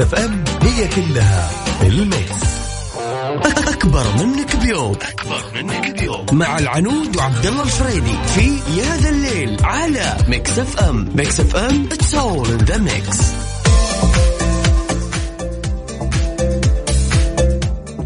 FM هي كلها ال mix. أكبر منك بيوم. أكبر منك بيوم. مع العنود وعبد الله الفريدي في يا ذا الليل على Mix FM. Mix FM it's all the mix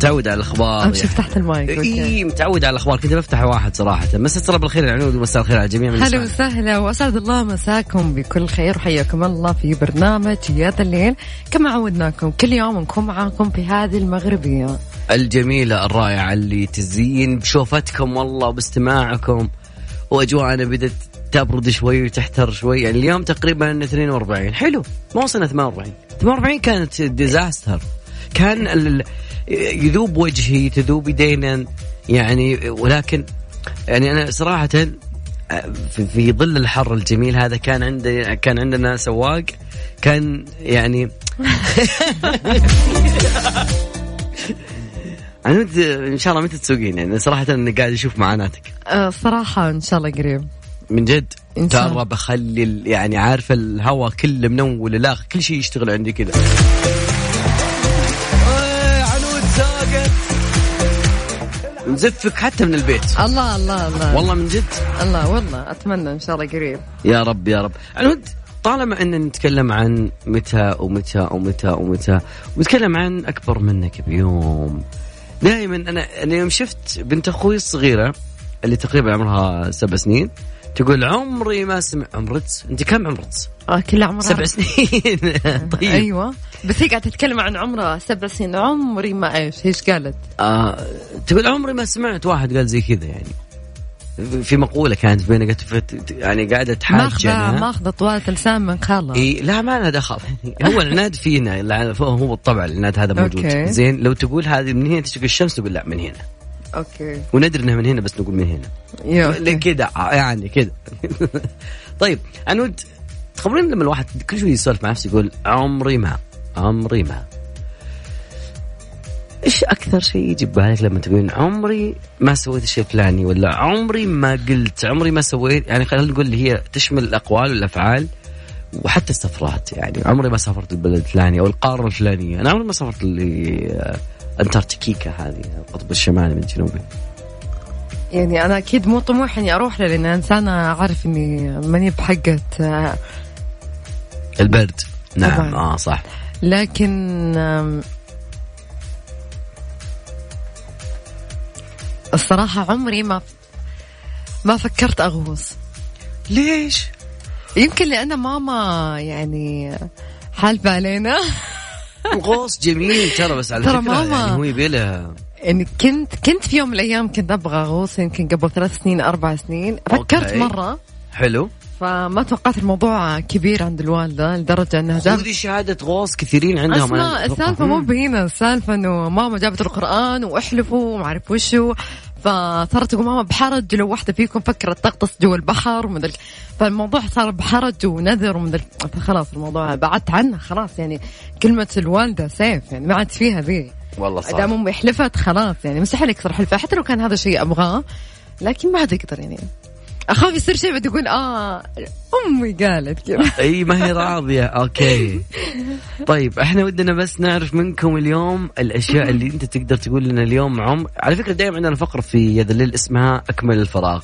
متعود على الأخبار. امشي فتحت المايك. اي متعود على الأخبار. كنت بفتح واحد صراحة. مساء الله بالخير يا عنود ومساء الخير على الجميع هلا. وسهلا وأسعد الله مساكم بكل خير. وحياكم الله في برنامج يا ذا الليل. كما عودناكم كل يوم نكون معاكم في هذه المغربية. الجميله الرائعه اللي تزين بشوفتكم والله وباستماعكم. وأجواءنا بدأت تبرد شوي وتحتر شوي. يعني اليوم تقريبا 42 حلو ما وصلنا 48 48 كانت ديزاستر كان يذوب وجهي تذوب يدينا يعني ولكن يعني أنا صراحة في, في ظل الحر الجميل هذا كان عندي كان عندنا سواق كان يعني عنود إن شاء الله متى تسوقين؟ يعني صراحة أنا قاعد أشوف معاناتك. أه صراحة إن شاء الله قريب. من جد؟ ترى. بخلي يعني عارفه الهواء كله منول الاخ كل شيء يشتغل عندي كذا. نزفك حتى من البيت. الله الله الله. والله من جد. الله والله. أتمنى إن شاء الله قريب. يا رب يا رب. عنود طالما إن نتكلم عن متى ومتى ومتى ومتى ونتكلم عن أكبر منك بيوم. دائما أنا أنا يوم شفت بنت أخوي الصغيرة اللي تقريبا عمرها سبع سنين تقول عمري ما سمع عمرك انت كم عمرك؟ آه كل عمرها. سبع سنين. طيب. أيوه. بس هي قاعدة تتكلم عن عمرها سبع سنين. عمري ما إيش إيش قالت؟ آه تقول عمري ما سمعت واحد قال زي كذا يعني. في مقولة كانت بيني قلت يعني قاعدة ماخذه تحاجنا ماخذه طوالة لسان من خالها. إي لا ما لها دخل. هو العناد فينا هو بالطبع العناد هذا موجود. Okay. زين لو تقول هذه من هنا تشوف الشمس تقول لا من هنا. Okay. وندري إنها من هنا بس نقول من هنا. كذا يعني كذا طيب عنود تخبرين لما الواحد كل شوي يسولف مع نفسه يقول عمري ما عمري ما. إيش أكثر شيء يجي ببالك لما تقولين عمري ما سويت الشيء الفلاني ولا عمري ما قلت عمري ما سويت يعني خلينا نقول اللي هي تشمل الأقوال والأفعال وحتى السفرات يعني عمري ما سافرت البلد الفلاني أو القارة الفلانية. أنا عمري ما سافرت ل أنتاركتيكا هذه القطب الشمالي من جنوبي يعني أنا أكيد مو طموح إني أروح له لأن انسانه اعرف إني ماني بحقة آه، البرد. نعم طبعاً. آه صح. لكن آم، الصراحة عمري ما ما فكرت أغوص. ليش؟ يمكن لأن ماما يعني حالفة علينا. الغوص جميل ترى بس على ترى فكرة ماما. يعني هو يبي له يعني كنت كنت في يوم من الأيام كنت أبغى أغوص يمكن قبل ثلاث سنين أربع سنين فكرت أوكي. مرة حلو فما توقعت الموضوع كبير عند الوالدة لدرجة أنها جابت ودي شهادة غوص كثيرين عندهم اسمع. السالفة مو. بهنا السالفة إنه ماما جابت القرآن وأحلفوا وما أعرف وشو فصارت ماما بحرج لو واحدة فيكم فكرت تغطس جوا البحر ومدري فالموضوع صار بحرج ونذر ومدري فخلاص الموضوع بعدت عنه. خلاص يعني كلمة الوالدة سيف يعني ما عاد فيها ذي. والله صح. دام أمي حلفت خلاص يعني مستحيل يكسر حلفها حتى لو كان هذا شيء أبغاه لكن ما عاد يقدر يعني. أخاف يصير شيء بتقول آه أمي قالت كذا. إي ما هي راضية. Okay. طيب إحنا ودنا بس نعرف منكم اليوم الأشياء اللي أنت تقدر تقول لنا اليوم عمر على فكرة دائما عندنا فقرة في يا ذا الليل اسمها أكمل الفراغ.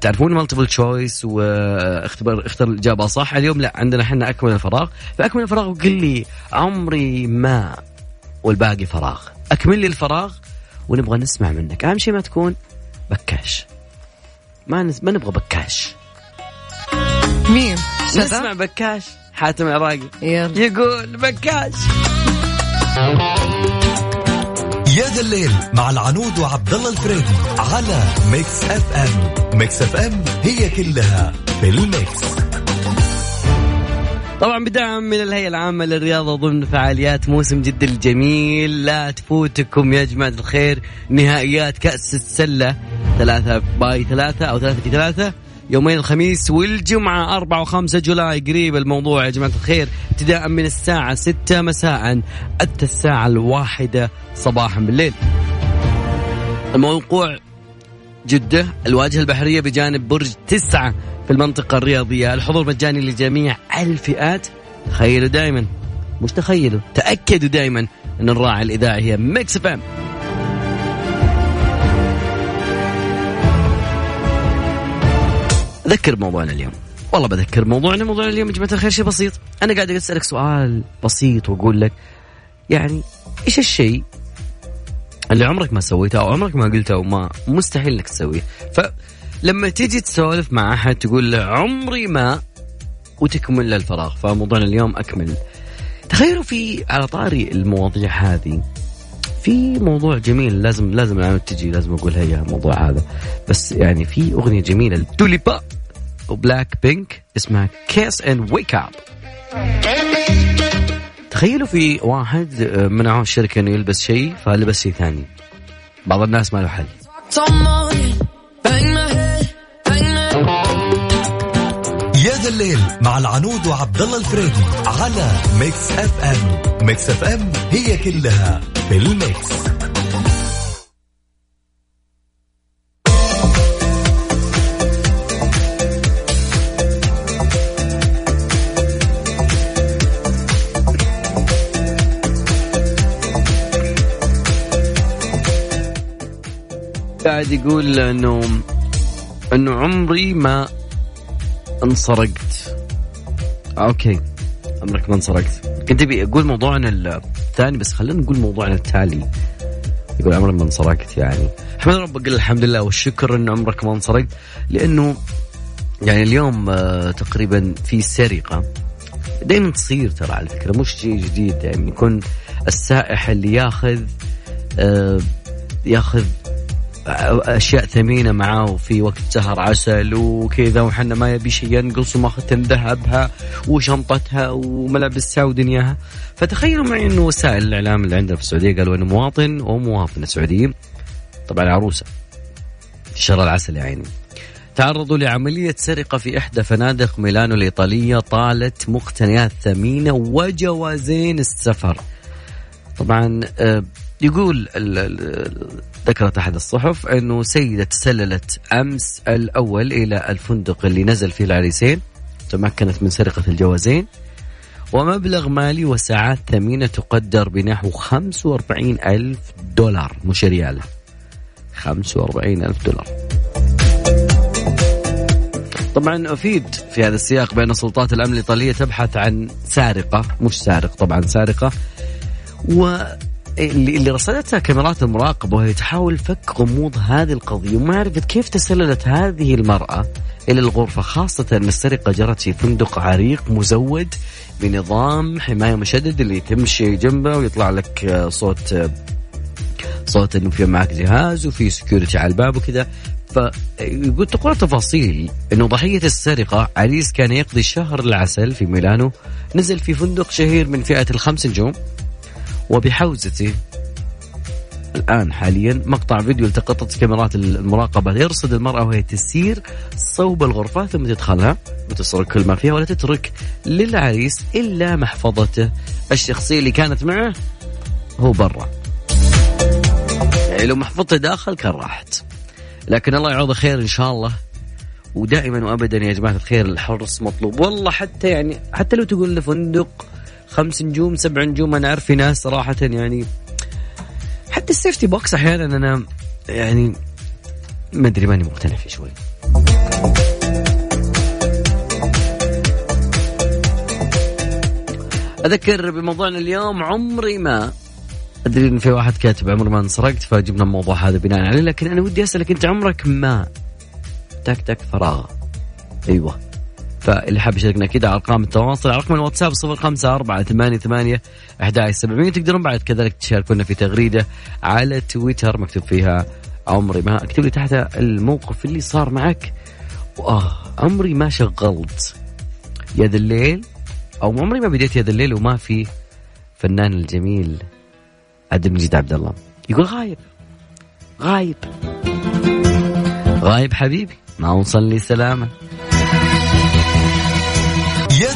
تعرفون multiple choice واختبر اختر الإجابة صح؟ اليوم لا عندنا إحنا أكمل الفراغ. فأكمل الفراغ وقل لي عمري ما والباقي فراغ. أكمل لي الفراغ ونبغى نسمع منك. أهم شيء ما تكون بكاش. ما نس... ما نبغى بكاش. مين؟ نسمع بكاش. حاتم عراقي. يلا. يقول بكاش. يا ذا الليل مع العنود وعبد الله الفريدي على Mix FM Mix FM هي كلها في ال mix. طبعا بدعم من الهيئة العامة للرياضة ضمن فعاليات موسم جدة الجميل. لا تفوتكم يا جماعة الخير. نهائيات كأس السلة. ثلاثة باي ثلاثة أو ثلاثة في ثلاثة. يومين الخميس والجمعة أربعة وخمسة جولاي قريب الموضوع يا جماعة الخير. ابتداء من الساعة ستة مساء حتى الساعة الواحدة صباحا بالليل. الموضوع جدة الواجهة البحرية بجانب برج تسعة في المنطقة الرياضية. الحضور مجاني لجميع الفئات. تخيلوا دائما مش تخيلوا تأكدوا دائما أن الراعي الإذاعي هي Mix FM أذكر موضوعنا اليوم. والله بذكر موضوعنا موضوعنا اليوم يا جماعة الخير شيء بسيط. أنا قاعد أسألك سؤال بسيط وأقول لك يعني إيش الشيء اللي عمرك ما سويته أو عمرك ما قلته أو ما مستحيل إنك تسويه؟ فلما تيجي تسولف مع أحد تقول له عمري ما وتكمل له الفراغ. فموضوعنا اليوم أكمل. تخيلوا في على طاري المواضيع هذه في موضوع جميل لازم لازم العنود تجي لازم اقولها اياها الموضوع هذا. بس يعني في أغنية جميلة ل Dua Lipa. و Blackpink اسمها Kiss and Make Up. تخيلوا في واحد منعوه الشركة إنه يلبس شيء فلبس شيء ثاني؟ بعض الناس ما له حل. يا ذا الليل مع العنود وعبد الله الفريدي على Mix FM. Mix FM هي كلها في ال mix. قاعد يقول إنه إنه عمري ما انسرقت أوكي. عمرك ما انسرقت كنت أبي أقول موضوعنا الثاني بس خلينا نقول موضوعنا التالي. يقول عمري ما انسرقت يعني. أحمد ربك الحمد لله والشكر انه عمرك ما انسرقت لأنه يعني اليوم آه، تقريبا في سرقة. دائما تصير ترى على فكرة مش شيء جديد يعني يكون السائح اللي ياخذ آه، ياخذ أشياء ثمينة معاه في وقت شهر عسل وكذا وحنا ما يبي شيء ينقص وماخذ ذهبها وشنطتها وملابسها ودنياها. فتخيلوا معي إنه وسائل الإعلام اللي عندنا في السعودية قالوا إنه مواطن ومواطنه سعوديين طبعا عروسة. شهر العسل يا عيني. تعرضوا لعملية سرقة في إحدى فنادق ميلانو الإيطالية طالت مقتنيات ثمينة وجوازين السفر. طبعا آه، يقول ذكرت أحد الصحف أنه سيدة تسللت أمس الأول إلى الفندق اللي نزل فيه العريسين تمكنت من سرقة الجوازين ومبلغ مالي وساعات ثمينة تقدر بنحو 45 ألف دولار مش ريال 45 ألف دولار. طبعا أفيد في هذا السياق بأن سلطات الأمن الإيطالية تبحث عن سارقة مش سارق طبعا سارقة و اللي, رصدتها كاميرات المراقبة وهي تحاول فك غموض هذه القضية وما عرفت كيف تسللت هذه المرأة إلى الغرفة خاصة أن السرقة جرت في فندق عريق مزود بنظام حماية مشدد اللي تمشي جنبه ويطلع لك صوت صوت إنه في معك جهاز وفي سكيورتي على الباب وكذا. فيقول تقول تفاصيل إنه ضحية السرقة عريس كان يقضي شهر العسل في ميلانو نزل في فندق شهير من فئة الخمس نجوم. وبحوزته الآن حاليا مقطع فيديو التقطت كاميرات المراقبة يرصد المرأة وهي تسير صوب الغرفة ثم تدخلها. وتسرق كل ما فيها ولا تترك للعريس إلا محفظته. الشخصية اللي كانت معه هو برا. يعني لو محفظته داخل كان راحت. لكن الله يعوض خير إن شاء الله. ودائما وابدا يا جماعة الخير الحرص مطلوب. والله حتى يعني حتى لو تقول لفندق خمس نجوم سبع نجوم أنا أعرف في ناس صراحة يعني. حتى ال safety box أحيانا أنا يعني ما أدري ماني مقتنع فيه شوي. أذكر بموضوعنا اليوم عمري ما أدري إن في واحد كاتب عمري ما انسرقت فجبنا الموضوع هذا بناء عليه لكن أنا ودي أسألك أنت عمرك ما تك تك فراغ؟ أيوه. فاللي حاب يشاركنا كذا على أرقام التواصل على رقم الواتساب 054 88 ثمانية 700 تقدرون بعد كذلك تشاركونا في تغريدة على تويتر مكتوب فيها عمري ما اكتب لي تحت الموقف اللي صار معك. وآه عمري ما شغلت يا الليل أو عمري ما بديت يا الليل وما في فنان الجميل عبد المجيد عبد الله. يقول غايب غايب. غايب حبيبي ما وصل لي سلامة.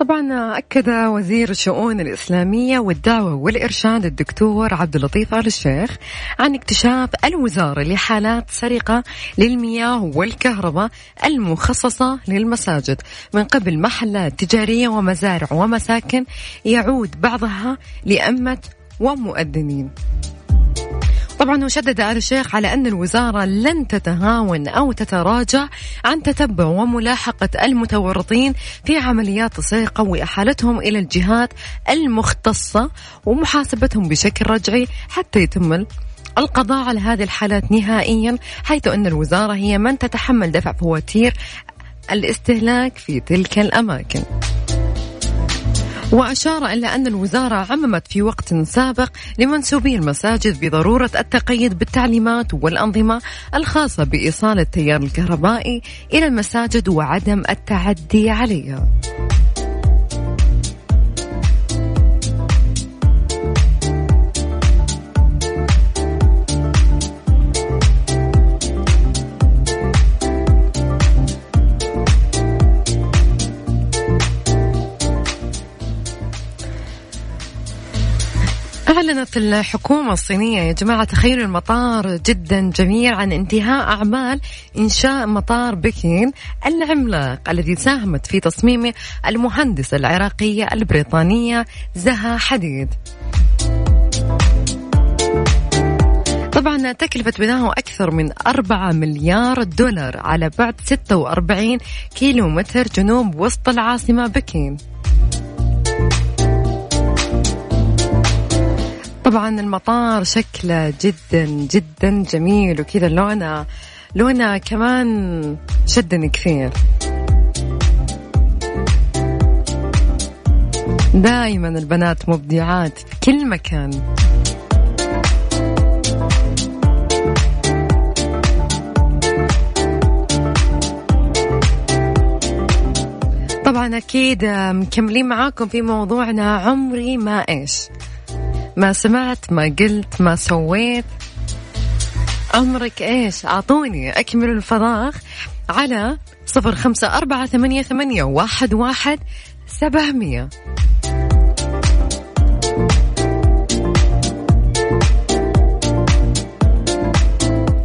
طبعا أكد وزير الشؤون الإسلامية والدعوة والإرشاد الدكتور عبد اللطيف آل الشيخ عن اكتشاف الوزارة لحالات سرقة للمياه والكهرباء المخصصة للمساجد. من قبل محلات تجارية ومزارع ومساكن يعود بعضها لأمة ومؤذنين. طبعا وشدد آل الشيخ على أن الوزارة لن تتهاون أو تتراجع عن تتبع وملاحقة المتورطين في عمليات السرقة وإحالتهم إلى الجهات المختصة ومحاسبتهم بشكل رجعي حتى يتم القضاء على هذه الحالات نهائيا حيث أن الوزارة هي من تتحمل دفع فواتير الاستهلاك في تلك الأماكن. وأشار إلى أن الوزارة عممت في وقت سابق لمنسوبي المساجد بضرورة التقيد بالتعليمات والأنظمة الخاصة بإيصال التيار الكهربائي إلى المساجد وعدم التعدي عليها. أعلنت الحكومة الصينية. يا جماعة تخيلوا المطار جدا جميل عن انتهاء أعمال إنشاء مطار بكين العملاق الذي ساهمت في تصميمه المهندسة العراقية البريطانية زها حديد. طبعا تكلفة بناؤه أكثر من 4 مليار دولار على بعد 46 كيلو متر جنوب وسط العاصمة بكين. طبعا المطار شكله جدا جدا جميل وكذا. لونه لونه كمان شدني كثير. دائما البنات مبدعات في كل مكان. طبعا أكيد مكملين معاكم في موضوعنا عمري ما إيش. ما سمعت ما قلت ما سويت. عمرك إيش؟ أعطوني أكمل الفراغ على صفر خمسة أربعة ثمانية, ثمانية واحد, واحد سبعمية.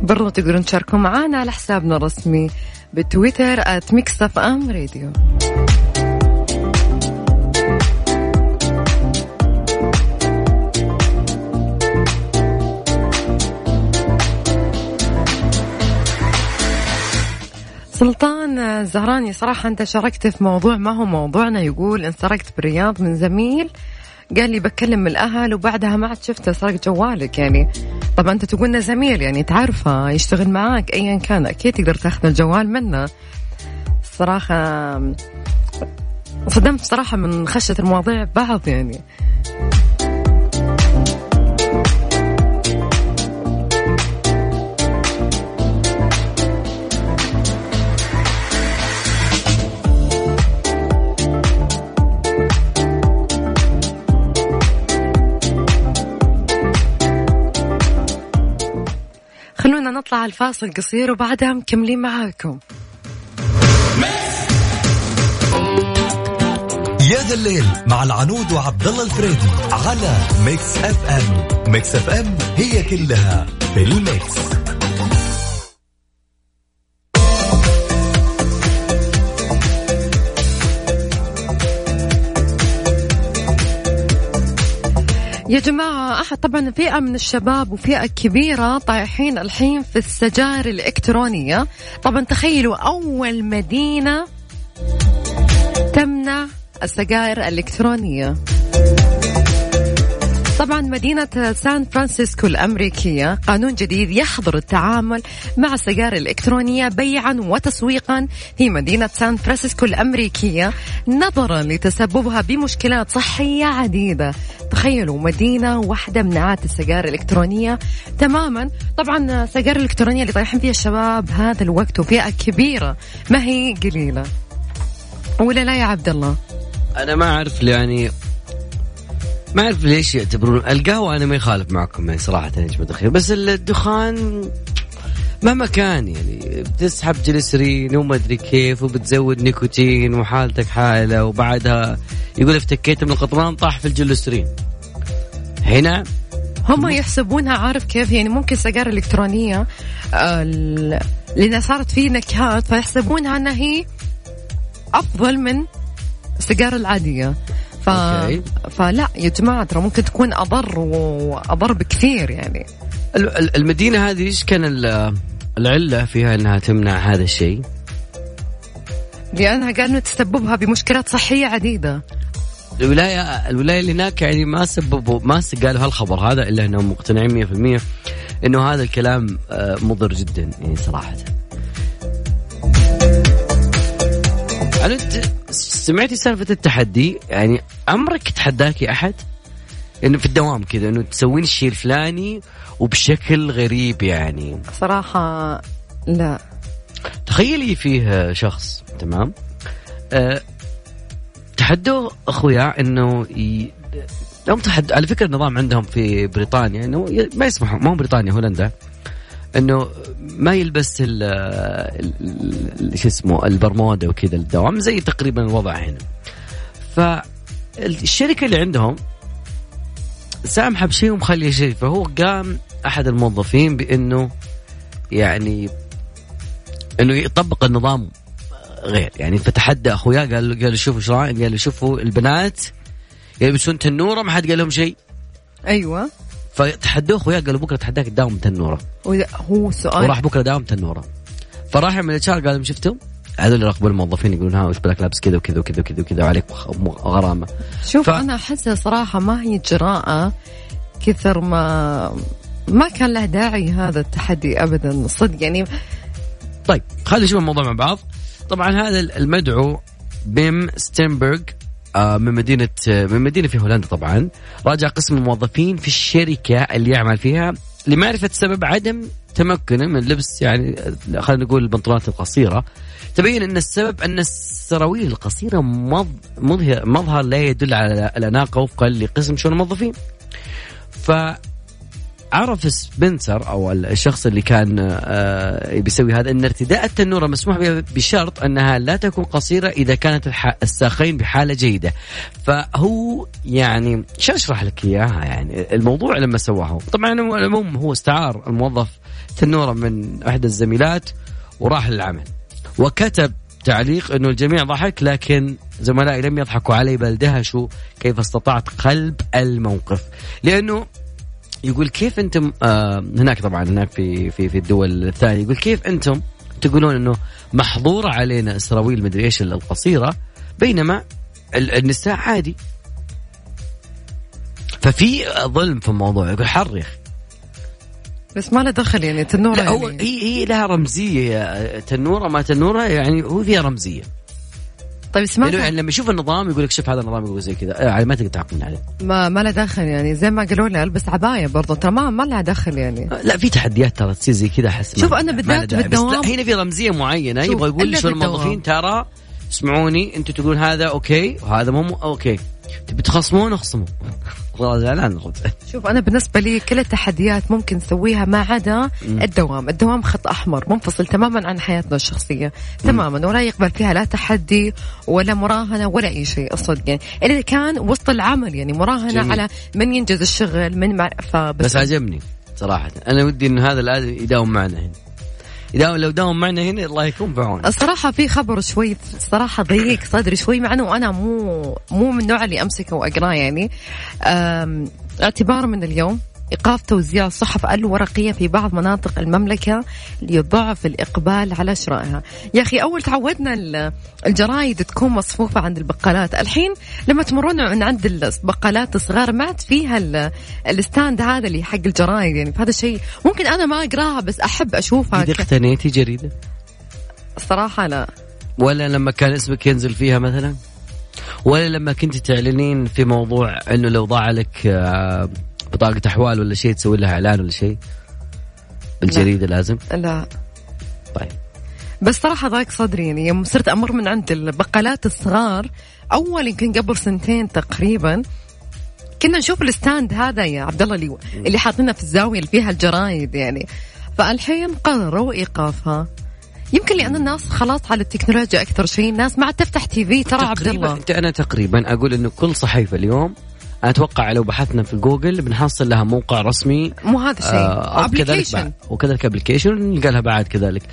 برضو تقدرون تشاركوا معنا على حسابنا الرسمي بتويتر @Mix FM Radio سلطان زهراني صراحة أنت شاركت في موضوع ما هو موضوعنا. يقول إن سرقت بالرياض من زميل. قال لي بكلم الأهل وبعدها ما عاد شفته سرق جوالك يعني. طبعا أنت تقولنا زميل يعني تعرفه يشتغل معاك أيا كان. أكيد تقدر تاخذ الجوال منه. صراحة صدمت صراحة من خشة المواضيع بعض يعني. خلونا نطلع الفاصل قصير وبعدها مكملين معاكم. يا ذا الليل مع العنود وعبد الله الفريدي على Mix FM. Mix FM هي كلها في ال mix. يا جماعة أحد طبعا فئة من الشباب وفئة كبيرة طايحين الحين في السجائر الإلكترونية. طبعا تخيلوا أول مدينة تمنع السجائر الإلكترونية. طبعا مدينة سان فرانسيسكو الأمريكية قانون جديد يحظر التعامل مع السجائر الإلكترونية بيعا وتسويقا. في مدينة سان فرانسيسكو الأمريكية نظرا لتسببها بمشكلات صحية عديدة. تخيلوا مدينة واحدة منعت السجائر الإلكترونية تماما. طبعا السجائر الإلكترونية اللي طايحين فيها الشباب هذا الوقت وفئة كبيرة. ما هي قليلة؟ ولا لا يا عبد الله؟ أنا ما أعرف يعني ما أعرف ليش يعتبرون القهوة أنا ما يخالف معكم يعني صراحة يا جماعة الخير. بس الدخان مهما كان يعني بتسحب جليسرين وما أدري كيف وبتزود نيكوتين وحالتك حالة وبعدها يقول افتكيت من القطران طاح في الجليسرين. هنا هم يحسبونها عارف كيف؟ يعني ممكن سجارة إلكترونية لأنها صارت في نكهات فيحسبونها أنها هي أفضل من السيجارة العادية. ف... أوكي. فلا يا جماعة ترى ممكن تكون أضر وأضر بكثير يعني ال- ال- المدينة هذه إيش كان ال- العلة فيها إنها تمنع هذا الشيء؟ لأنها قالوا تسببها بمشكلات صحية عديدة الولايه الولاية اللي هناك يعني ما سببوا ما قالوا هالخبر هذا إلا إنهم مقتنعين 100% إنه هذا الكلام آه، مضر جدا يعني صراحة. انت سمعتي سالفة التحدي؟ يعني عمرك تحداكي أحد؟ إنه في الدوام كذا إنه تسوين الشيء الفلاني وبشكل غريب يعني صراحة لا تخيلي فيه شخص تمام أه تحدوا أخويا إنه ي... هم تحد على فكرة النظام عندهم في بريطانيا إنه ما يسمحوا ما هو بريطانيا هولندا إنه ما يلبس ال شو اسمه البرمودا وكذا الدوام زي تقريبا الوضع هنا. فالشركة اللي عندهم سامحة بشيء ومخلية شيء فهو قام أحد الموظفين بإنه يعني إنه يطبق النظام غير. يعني فتحدى اخويا قال له قال شوفوا إيش؟ قال شوفوا البنات يلبسون تنورة ما حد قال لهم شيء. أيوة. فتحدوه اخويا قالوا بكرة تحداك تداوم تنورة. هو سؤال وراح بكرة داوم تنورة. فراح من ال HR قال لهم شفتوا؟ هذول اللي يراقبون الموظفين يقولون ها وش بالك لابس كذا وكذا وكذا وكذا وكذا وعليك غرامة. شوف ف- أنا أحسها صراحة ما هي جراءة كثر ما ما كان له داعي هذا التحدي أبدا صدق يعني. طيب خلينا نشوف الموضوع مع بعض. طبعا هذا المدعو بيم ستينبرغ من مدينة آه، من مدينة في هولندا طبعا راجع قسم الموظفين في الشركة اللي يعمل فيها لمعرفة سبب عدم تمكنه من لبس يعني آه، خلينا نقول البنطلونات القصيرة. تبين إن السبب أن السراويل القصيرة مظ- مظهر مظهر لا يدل على الاناقة وفقا لقسم شؤون الموظفين. ف عرف سبنسر أو الشخص اللي كان آه، بيسوي هذا أن ارتداء التنورة مسموح بها بشرط أنها لا تكون قصيرة إذا كانت الساقين بحالة جيدة. فهو يعني شو أشرح لك إياها يعني؟ الموضوع لما سواه طبعا العموم هو استعار الموظف تنورة من إحدى الزميلات وراح للعمل. وكتب تعليق إنه الجميع ضحك لكن زملائي لم يضحكوا علي بل دهشوا كيف استطعت قلب الموقف. لأنه يقول كيف أنتم آه هناك طبعا هناك في في في الدول الثانية يقول كيف أنتم تقولون إنه محظوره علينا السراويل مدري إيش القصيرة بينما ال- النساء عادي. ففي ظلم في الموضوع يقول حر يا أخي. بس ما له دخل يعني تنورة لا هو يعني. هي هي لها رمزية تنورة ما تنورة يعني هو فيها رمزية. طيب لأنه يعني لما يشوف النظام يقول لك شوف هذا النظام يقول زي كذا. يعني ما تقدر تعلق عليه. ما ما له دخل يعني زي ما قالوا لي ألبس عباية برضه ترى ما ما لها دخل يعني. لا في تحديات ترى تصير زي كذا أحس شوف ما بالذات بالدوام- هنا في رمزية معينة. يبغى يقول شو. الموظفين؟ ترى اسمعوني أنتم تقولون هذا okay وهذا مو- okay. تبي تخصمون اخصموا والله زعلان شوف أنا بالنسبة لي كل التحديات ممكن نسويها ما عدا الدوام، الدوام خط أحمر منفصل تماما عن حياتنا الشخصية، تماما ولا يقبل فيها لا تحدي ولا مراهنة ولا أي شيء الصدق يعني، الا كان وسط العمل يعني مراهنة جميل. على من ينجز الشغل من مع... فبس بس عجبني صراحة. أنا ودي انه هذا لازم يداوم معنا هنا. يداوم لو داوم معنا هنا الله يكون بعونه الصراحة في خبر شوي صراحة ضيق صدري شوي مع إنه أنا مو مو من النوع اللي أمسكه وأقراه يعني. اعتبار من اليوم. إيقاف توزيع الصحف الورقية في بعض مناطق المملكة ليضعف الإقبال على شرائها. يا أخي أول تعودنا ال- الجرايد تكون مصفوفة عند البقالات، الحين لما تمرون من عند البقالات الصغار ما عاد فيها ال- الستاند هذا اللي حق الجرايد يعني فهذا شيء ممكن أنا ما أقرأها بس أحب أشوفها اذا ك- اقتنيتي جريدة؟ الصراحه لا. ولا لما كان اسمك ينزل فيها مثلا؟ ولا لما كنت تعلنين في موضوع إنه لو ضاع لك بطاقة أحوال ولا شيء تسوي لها إعلان ولا شيء؟ بالجريدة لازم؟ لا. طيب. بس صراحة ضاق صدري يعني يوم صرت أمر من عند البقالات الصغار أول يمكن قبل سنتين تقريبا كنا نشوف الستاند هذا يا عبد الله اللي اللي حاطينه في الزاوية اللي فيها الجرايد يعني. فالحين قرروا إيقافها. يمكن لأن الناس خلاص على التكنولوجيا أكثر شيء الناس ما عاد تفتح TV ترى عبد الله أنا تقريبا أقول إنه كل صحيفة اليوم أتوقع لو بحثنا في جوجل بنحصل لها موقع رسمي. مو هذا الشيء آه، application بعد- وكذلك application نلقى لها بعد كذلك.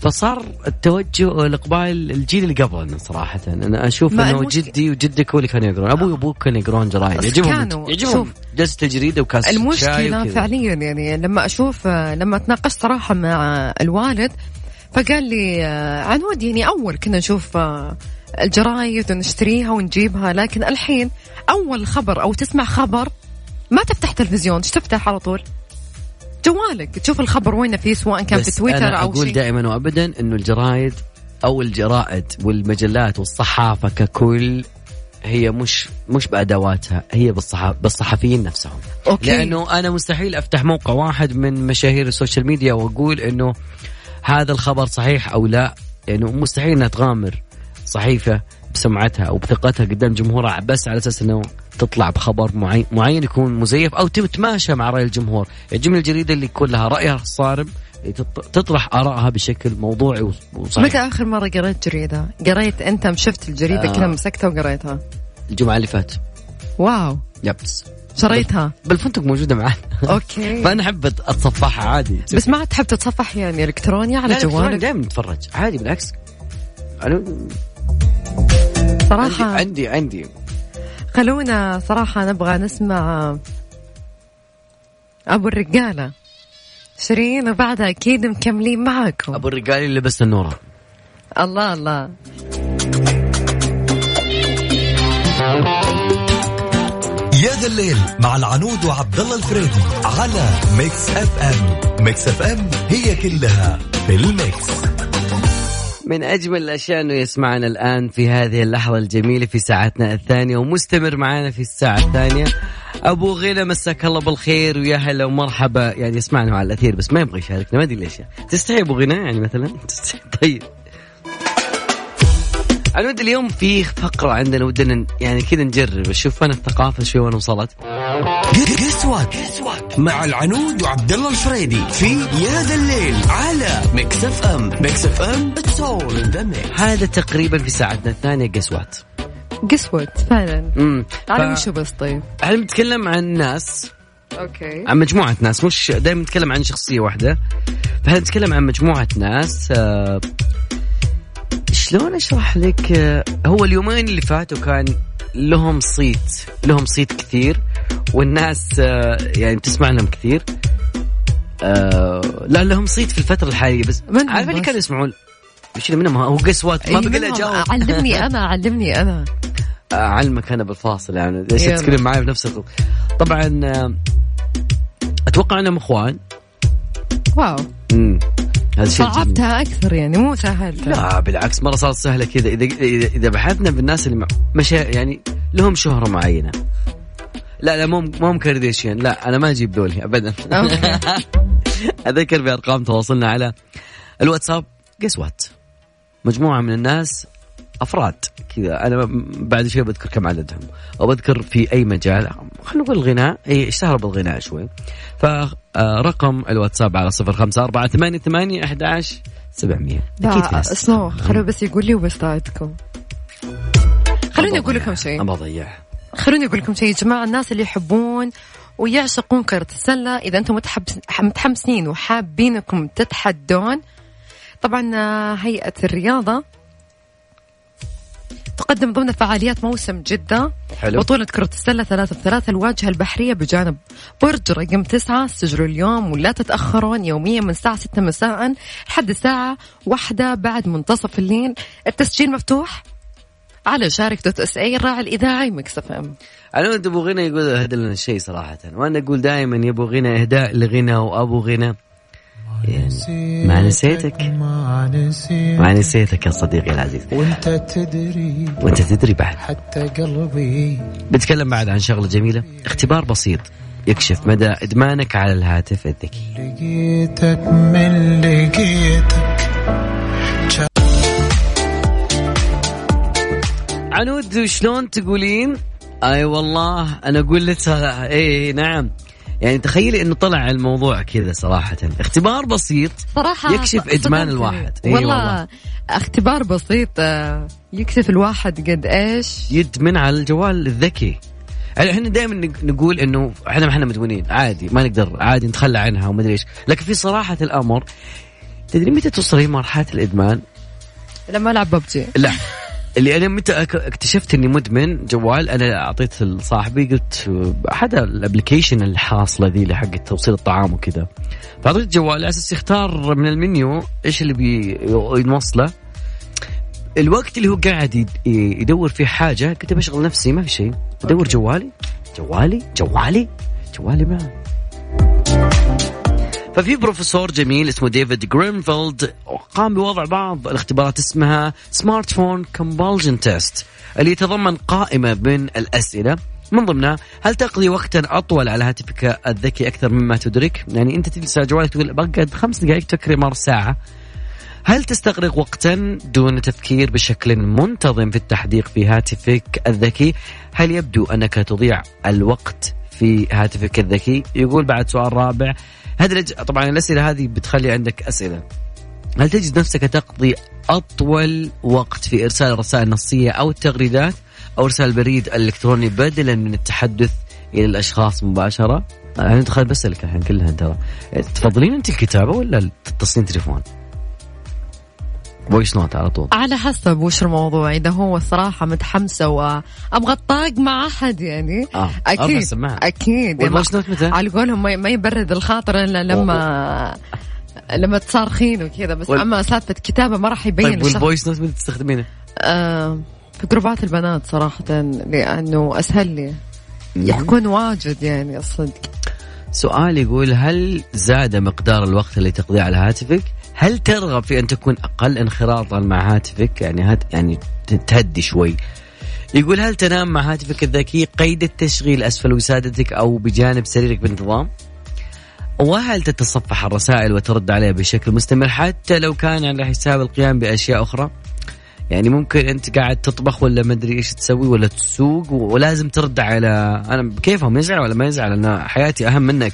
فصار التوجه والاقبال الجيل اللي قبلنا صراحة. أنا أشوف إنه جدي وجدك هو اللي كانوا يقرون أبوي وأبوك كانوا يقرون جرايد. يعجبهم يعجبهم. جلسة الجريده وكاس وكذا. فعليا يعني لما أشوف لما تناقشت صراحة مع الوالد فقال لي آه، عنود يعني أول كنا نشوف آه، الجرايد ونشتريها ونجيبها لكن الحين أول خبر أو تسمع خبر ما تفتح تلفزيون إيش تفتح على طول؟ جوالك. تشوف الخبر وين فيه سواء كان في تويتر أنا أو أقول شيء. دائما وأبدا أنه الجرايد أو الجرائد والمجلات والصحافة ككل هي مش مش بأدواتها هي بالصح... بالصحفيين نفسهم. okay. لأنه أنا مستحيل أفتح موقع واحد من مشاهير ال social media وأقول أنه هذا الخبر صحيح أو لا. يعني مستحيل أنها تغامر صحيفة. بسمعتها أو بثقتها قدام جمهورها بس على أساس أنه تطلع بخبر معين, معين يكون مزيف أو تتماشى مع رأي الجمهور. يعجبني الجريدة اللي يكون لها رأيها الصارم تط- تطرح آرائها بشكل موضوعي وصحيح. متى آخر مرة قريت جريدة؟ قريت أنت شفت الجريدة؟ آه. كذا مسكتها وقريتها. الجمعة اللي فات wow. Yes. شريتها. بالفندق موجودة معنا okay. فأنا أحب أتصفحها عادي. بس ما تحب تتصفح يعني إلكتروني على جوالك؟ دائما نتفرج. عادي بالعكس. أنا عندي صراحة عندي, عندي. خلونا صراحة نبغى نسمع أبو الرجالة. شيرين وبعدها أكيد مكملين معاكم. أبو الرجال اللي لبس التنورة. الله الله. يا ذا الليل مع العنود وعبد الله الفريدي على Mix FM. Mix FM هي كلها في ال mix. من أجمل الأشياء أنه يسمعنا الآن في هذه اللحظة الجميلة في ساعتنا الثانية ومستمر معنا في الساعة الثانية. أبو غنى مساك الله بالخير ويا هلا ومرحبا. يعني يسمعنا على الأثير بس ما يبغى يشاركنا ما أدري ليش. تستحي أبو غنى يعني مثلا؟ طيب. ودي اليوم في فقرة عندنا ودنا يعني كذا نجرب. نشوف فين الثقافة شوي وين وصلت. guess who مع العنود وعبد الله الفريدي في يا ذا الليل على Mix FM Mix FM it's all in the mix هذا تقريبا في ساعتنا الثانية. guess what guess who فعلا. امم على وشو بس طيب. إحنا بنتكلم عن ناس. أوكي. عن مجموعة ناس. مش دائما نتكلم عن شخصية واحدة. فإحنا نتكلم عن مجموعة ناس آه، شلون أشرح لك آه، هو اليومين اللي فاتوا كان لهم صيت لهم صيت كثير والناس آه، يعني بتسمع لهم كثير. آه، لا لهم صيت في الفترة الحالية بس. عارف اللي؟ كانوا يسمعون؟ اللي منهم؟ هو قسوات ما أي بقى. أجاوب. علمني أنا علمني أنا. أعلمك أنا بالفاصل يعني ليش. تتكلم معي بنفس الوقت طبعا أتوقع أنهم إخوان. wow. هذا شيء. صعبتها أكثر يعني مو سهلتها. لا بالعكس مرة صارت سهلة كذا. اذا اذا بحثنا بالناس اللي مشا يعني لهم شهرة معينة. لا لا مو مو كارديشيان لا أنا ما أجيب ذولي ابدا. أذكر بأرقام تواصلنا على الواتساب. جس وات مجموعة من الناس أفراد. كذا. أنا بعد شوي بذكر كم عددهم. أو بذكر في أي مجال خلينا نقول الغناء. اي اشتهروا بالغناء شوي. فرقم الواتساب على صفر خمسة أربعة ثمانية ثمانية أحد عشر سبعمية. أكيد في لا ناس. اسمعوا خلوا بس يقول لي وبساعدكم خلوني أقول لكم شيء. ما بضيع خلوني أقول لكم شيء يا جماعة الناس اللي يحبون ويعشقون كرة السلة إذا أنتم متحمسين وحابينكم تتحدون طبعا آه، هيئة الرياضة تقدم ضمن فعاليات موسم جدة. حلو. بطولة كرة السلة ثلاثة بثلاثة الواجهة البحرية بجانب برج رقم تسعة. سجلوا اليوم ولا تتأخرون يوميا من الساعة ستة مساء لحد الساعة واحدة بعد منتصف الليل. التسجيل مفتوح على شارك dot SA الراعي الإذاعي Mix FM. أنا وانت أبو غنى يقول اهدى لنا شيء صراحة. وأنا أقول دائما يا أبو غنى إهداء لغنى وأبو غنى. يعني ما نسيتك. ما نسيتك يا صديقي العزيز. وانت تدري وانت تدري بعد. حتى قلبي. بنتكلم بعد عن شغلة جميلة. اختبار بسيط يكشف مدى إدمانك على الهاتف الذكي. لقيتك من لقيتك. عنود شلون تقولين؟ أي والله أنا أقول لك اي نعم. يعني تخيلي إنه طلع الموضوع كذا صراحة. اختبار بسيط صراحة يكشف صدمتني. الواحد. والله, والله. اختبار بسيط آه، يكشف الواحد قد إيش. يدمن على الجوال الذكي. يعني إحنا دائما نقول إنه إحنا ما إحنا مدمنين عادي ما نقدر عادي نتخلى عنها وما أدري إيش. لكن في صراحة الأمر تدري متى توصلين مرحلة الإدمان؟ لما ألعب ببجي. لا. اللي أنا متى اكتشفت إني مدمن جوال أنا أعطيت لصاحبي قلت أحد الأبلكيشن الحاصلة ذي حق توصيل الطعام وكذا. فأعطيت جوال على أساس يختار من المنيو إيش اللي بيوصله الوقت اللي هو قاعد يد- يدور فيه حاجة كنت بشغل نفسي ما في شيء. أدور. جوالي. جوالي؟ جوالي؟ جوالي معه ففي بروفيسور جميل اسمه ديفيد جرينفيلد قام بوضع بعض الاختبارات اسمها smartphone compulsion test اللي يتضمن قائمة من الأسئلة. من ضمنها هل تقضي وقتا أطول على هاتفك الذكي أكثر مما تدرك؟ يعني أنت تجلس على جوالك تقول بقعد خمس دقائق تكري مر ساعة هل تستغرق وقتا دون تفكير بشكل منتظم في التحديق في هاتفك الذكي؟ هل يبدو أنك تضيع الوقت؟ في هاتفك الذكي يقول بعد سؤال رابع. الأج- طبعا الأسئلة هذه بتخلي عندك أسئلة. هل تجد نفسك تقضي أطول وقت في إرسال الرسائل النصية أو التغريدات أو إرسال البريد الإلكتروني بدلا من التحدث إلى الأشخاص مباشرة؟ أنا دخل بسألك الحين كلها ترى تفضلين أنت الكتابة ولا تتصلين تليفون؟ voice note على طول. على حسب وش الموضوع. إذا هو الصراحه متحمسة وأبغى أتطاق مع أحد يعني أكيد سمعها أكيد. يعني وال voice note متى؟ على قولهم ما يبرد الخاطر إلا لما لما تصارخين وكذا. بس وال- أما سالفه كتابة ما راح يبين طيب وال voice note متى تستخدمينه؟ آه في جروبات البنات صراحة لأنه أسهل لي. يحكون واجد يعني الصدق. سؤال يقول هل زاد مقدار الوقت اللي تقضيه على هاتفك؟ هل ترغب في أن تكون أقل انخراطا مع هاتفك؟ يعني هات يعني تهدي شوي. يقول هل تنام مع هاتفك الذكي قيد التشغيل أسفل وسادتك أو بجانب سريرك بانتظام؟ وهل تتصفح الرسائل وترد عليها بشكل مستمر حتى لو كان على حساب القيام بأشياء أخرى؟ يعني ممكن أنت قاعد تطبخ ولا ما أدري إيش تسوي ولا تسوق ولازم ترد على أنا كيفهم يزعل ولا ما يزعل أنا حياتي أهم منك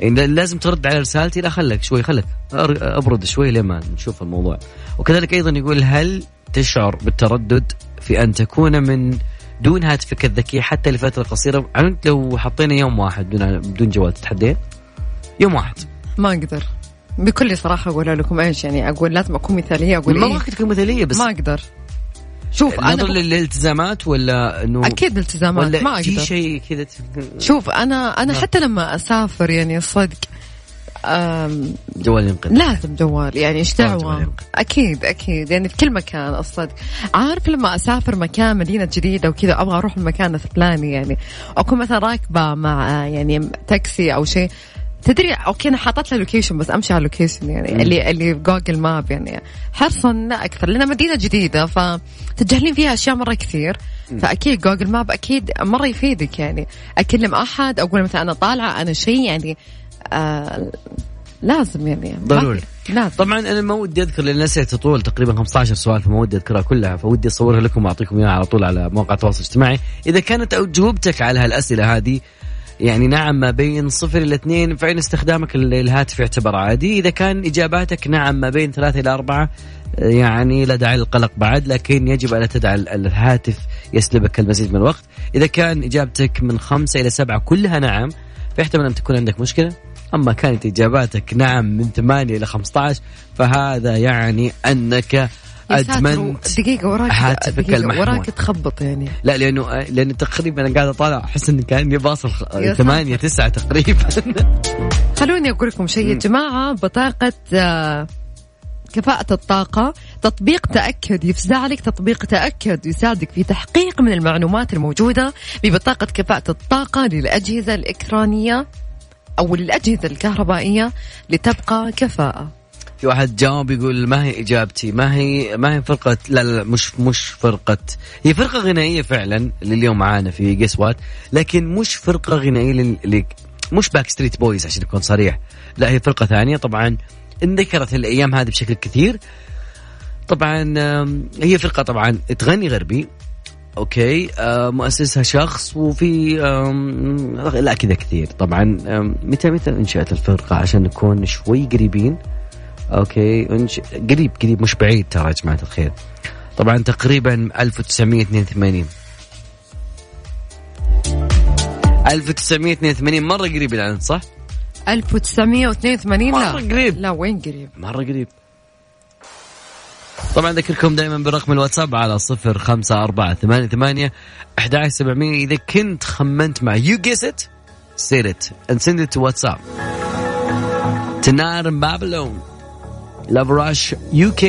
لازم ترد على رسالتي لا خلك شوي خلك أبرد شوي لما نشوف الموضوع. وكذلك أيضا يقول هل تشعر بالتردد في أن تكون من دون هاتفك الذكي حتى لفترة قصيرة؟ يعني أنت لو حطينا يوم واحد بدون بدون جوال تتحدين؟ يوم واحد. ما أقدر. بكل صراحة أقول لكم إيش يعني أقول لازم أكون مثالية أقول ما إيه؟ تكون مثالية بس ما أقدر. شوف أنا نظرا ب... للالتزامات ولا إنه أكيد التزامات ولا ما في أقدر. شيء كذا شوف أنا أنا حتى لما أسافر يعني صدق جوال ينقذ لازم جوال يعني إيش جوال دعوة. أكيد أكيد يعني في كل مكان الصدق. عارف لما أسافر مكان مدينة جديدة وكذا أبغى أروح المكان الفلاني يعني. أكون مثلا راكبة مع يعني تاكسي أو شيء تدري okay أنا حاطط له location بس أمشي على ال location يعني مم. اللي اللي في Google Maps يعني. حرصا لا أكثر لأنها مدينة جديدة فتتجاهلين فيها أشياء مرة كثير. فأكيد Google Maps أكيد مرة يفيدك يعني. أكلم أحد أقول مثلا أنا طالعة أنا شيء يعني آه لازم يعني. ضروري. لازم. طبعا أنا ما ودي أذكر لأن الاسئله تطول تقريبا 15 سؤال فما ودي أذكرها كلها. فودي أصورها لكم وأعطيكم إياها على طول على مواقع التواصل الاجتماعي. إذا كانت أجوبتك على هالأسئلة هذه يعني نعم ما بين صفر إلى اثنين فإن استخدامك للهاتف يعتبر عادي. إذا كان إجاباتك نعم ما بين ثلاثة إلى أربعة يعني لا داعي للقلق بعد لكن يجب ألا تدع الهاتف يسلبك المزيد من الوقت. إذا كان إجابتك من خمسة إلى سبعة كلها نعم فيحتمل أن تكون عندك مشكلة. أما كانت إجاباتك نعم من 8 إلى 15 فهذا يعني أنك أدمنت دقيقة وراك هاتفك المحمول. وراك تخبط يعني. لا لأنه لأنه تقريبا أنا قاعد أطالع أحس إني كأني باصل خ- يا ثمانية تسعة تقريبا. خلوني أقول لكم شيء يا جماعة بطاقة آه، كفاءة الطاقة تطبيق تأكد يفزع لك تطبيق تأكد يساعدك في تحقيق من المعلومات الموجودة ببطاقة كفاءة الطاقة للأجهزة الإلكترونية أو للأجهزة الكهربائية لتبقى كفاءة. في واحد جاوب يقول ما هي إجابتي؟ ما هي ما هي فرقة لا لا, مش مش فرقة. هي فرقة غنائية فعلا اللي اليوم معانا في guess what لكن مش فرقة غنائية لل- اللي مش Backstreet Boys عشان اكون صريح. لا هي فرقة ثانية. طبعا انذكرت الأيام هذه بشكل كثير. طبعا هي فرقة طبعا تغني غربي. okay آه مؤسسها شخص وفي لا كذا كثير. طبعا متى متى انشأت الفرقة؟ عشان نكون شوي قريبين. okay. انش... قريب قريب مش بعيد ترى يا جماعة الخير. طبعا تقريبا 1982 1982 مرة قريب الآن صح؟ 1982 لا مرة قريب. لا وين قريب؟ مرة قريب. طبعا أذكركم دائما برقم الواتساب على صفر خمسة أربعة ثمانية ثمانية أحد سبعمية. إذا كنت خمنت مع you guess it say it and send it to WhatsApp. Tonight in Love Rush UK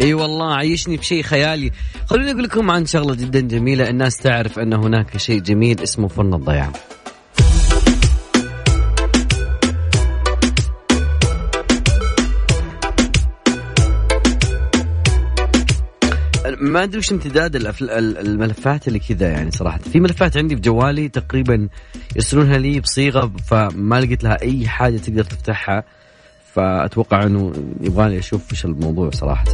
إي والله عيشني بشيء خيالي. خلوني أقول لكم عن شغلة جدا جميلة. الناس تعرف أن هناك شيء جميل اسمه فرن الضيعه ما أدري وش امتداد الملفات اللي كذا يعني صراحة. في ملفات عندي في جوالي تقريبا يرسلونها لي بصيغة فما لقيت لها أي حاجة تقدر تفتحها. فأتوقع إنه يبغالي أشوف إيش الموضوع صراحة.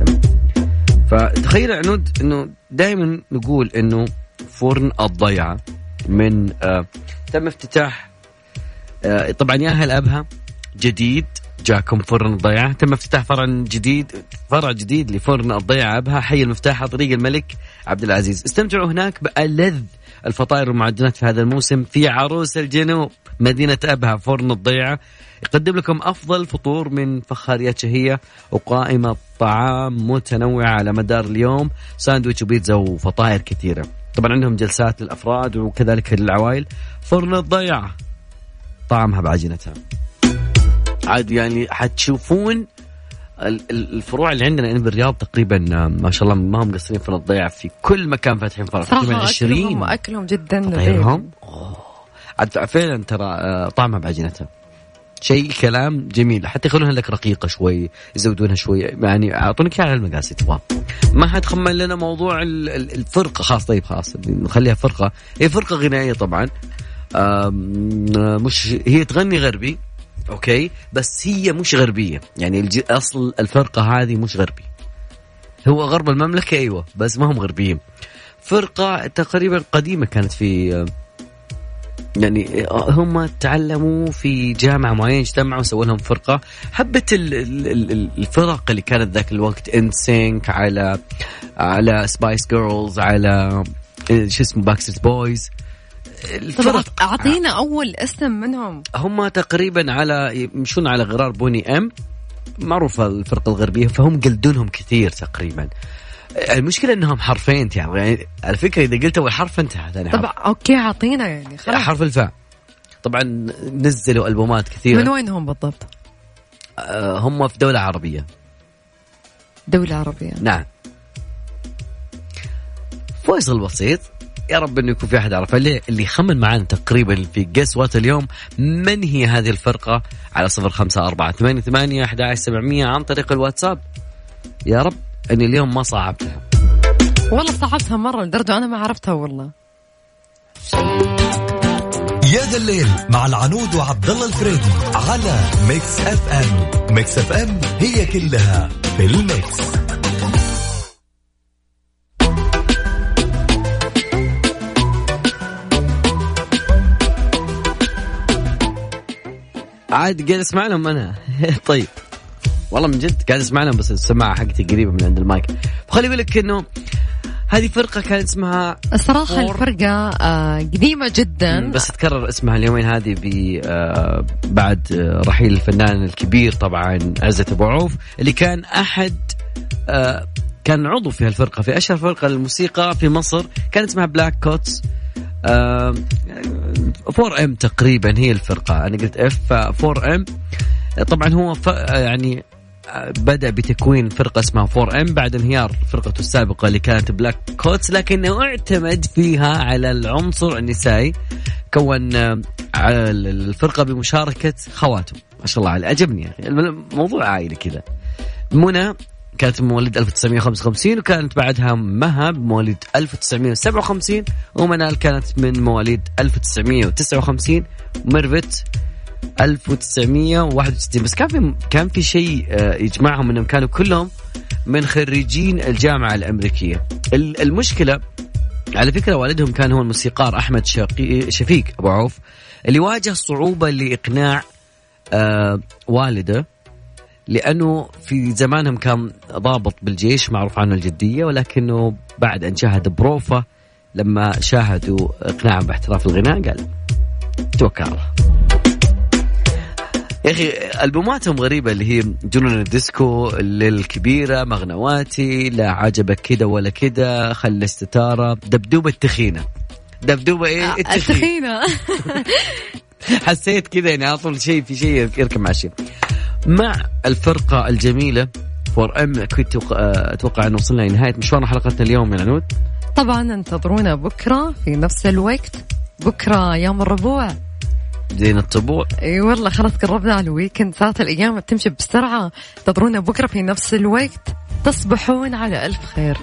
فتخيل عنود إنه دائما نقول إنه فرن الضيعه من آه تم افتتاح آه طبعا يا أهل أبها جديد جاكم فرن الضيعه تم افتتاح فرع جديد فرع جديد لفرن الضيعه أبها حي المفتاح طريق الملك عبد العزيز. استمتعوا هناك بألذ الفطائر والمعجنات في هذا الموسم في عروس الجنوب مدينة أبها فرن الضيعة. يقدم لكم أفضل فطور من فخاريات شهية وقائمة طعام متنوعة على مدار اليوم ساندويتش وبيتزا وفطائر كثيرة. طبعا عندهم جلسات للأفراد وكذلك للعوائل. فرن الضيعة طعمها بعجينتها. عاد يعني حتشوفون الفروع اللي عندنا هنا بالرياض تقريبا آه، ما شاء الله ما هم قصرين في الضيعة في كل مكان فاتحين فرع تقريبا صراحة 20 أكلهم, أكلهم جدا. عاد فعلا ترى آه، طعمها بعجينتها شيء كلام جميل. حتى يخلونها لك رقيقة شوي يزودونها شوي. يعني أعطونك على المقاس تبغى. ما حتخمن لنا موضوع ال- ال- الفرقة خلاص طيب خلاص. نخليها فرقة. هي فرقة غنائية طبعا. آم، مش هي تغني غربي. أوكي؟ بس هي مش غربية. يعني الج- أصل الفرقة هذه مش غربي. هو غرب المملكة أيوه بس ما هم غربيين. فرقة تقريبا قديمة كانت في يعني هم تعلموا في جامعة معينة اجتمعوا سووا لهم فرقة. حبت ال- ال- ال- الفرق اللي كانت ذاك الوقت NSYNC على على Spice Girls على شو اسمه Backstreet Boys الفرق أعطينا أول اسم منهم. هم تقريبا على يمشون على غرار Boney M. معروفة الفرقة الغربية فهم قلدونهم كثير تقريبا. المشكلة إنهم حرفين يعني على فكرة إذا قلت أول حرف انتهى ثاني حرف. okay أعطينا يعني خلاص. حرف الفاء. طبعا نزلوا ألبومات كثيرة. من وين هم بالضبط؟ آه، هم في دولة عربية. دولة عربية. نعم. فيصل بسيط. يا رب إنه يكون في أحد عرفة. اللي اللي يخمن معنا تقريبا في guess what اليوم من هي هذه الفرقة؟ على صفر خمسة أربعة ثمانية ثمانية أحد سبعمية عن طريق الواتساب. يا رب إني اليوم ما صعبتها. والله صعبتها مرة لدرجة أنا ما عرفتها والله. يا ذا الليل مع العنود وعبد الله الفريدي على Mix FM Mix FM هي كلها في ال Mix. عاد قاعد أسمع لهم أنا. طيب. والله من جد قاعد أسمع لهم بس السماعة حقتي قريبة من عند المايك. خلي بالك إنه هذه فرقة كانت اسمها الصراحة Four. الفرقة آه قديمة جدا. بس تكرر اسمها اليومين هذه ب آه، بعد آه، رحيل الفنان الكبير طبعا عزت أبو عوف اللي كان أحد آه، كان عضو في هالفرقة في أشهر فرقة للموسيقى في مصر. كانت اسمها Black Coats 4 M تقريبا هي الفرقة. أنا قلت F 4 M. طبعا هو. يعني آه، بدأ بتكوين فرقة اسمها 4 M بعد انهيار فرقته السابقة اللي كانت Black Coats لكنه اعتمد فيها على العنصر النسائي كون آه، الفرقة بمشاركة خواته ما شاء الله عليه عجبني يا أخي الموضوع عائلي كذا. منى كانت مواليد 1955 وكانت بعدها مهب مواليد 1957 ومنال كانت من مواليد 1959 وميرفت 1961 بس كان في كان في شيء آه، يجمعهم إنهم كانوا كلهم من خريجين الجامعة الأمريكية. ال- المشكلة على فكرة والدهم كان هو الموسيقار أحمد شقي شفيق أبو عوف اللي واجه صعوبة لإقناع آه والده. لأنه في زمانهم كان ضابط بالجيش معروف عنه الجدية ولكنه بعد أن شاهد بروفة لما شاهدوا اقناعهم باحتراف الغناء قال توكل. الله يا أخي ألبوماتهم غريبة اللي هي جنون الديسكو الكبيره مغنواتي لا عجبك كده ولا كده خلي الستاره دبدوبة التخينة. دبدوبة إيه؟ التخينة. التخينة. حسيت كذا يعني على طول شيء في شيء يركب مع شيء. مع الفرقة الجميلة فور ام كنت أتوقع- أتوقع أن وصلنا لنهاية مشوار حلقتنا اليوم يا عنود طبعا انتظرونا بكرة في نفس الوقت. بكرة يوم الربوع. زين الطبوع. إي والله خلاص قربنا على الويكند ساعات الأيام بتمشي بسرعة. انتظرونا بكرة في نفس الوقت. تصبحون على ألف خير.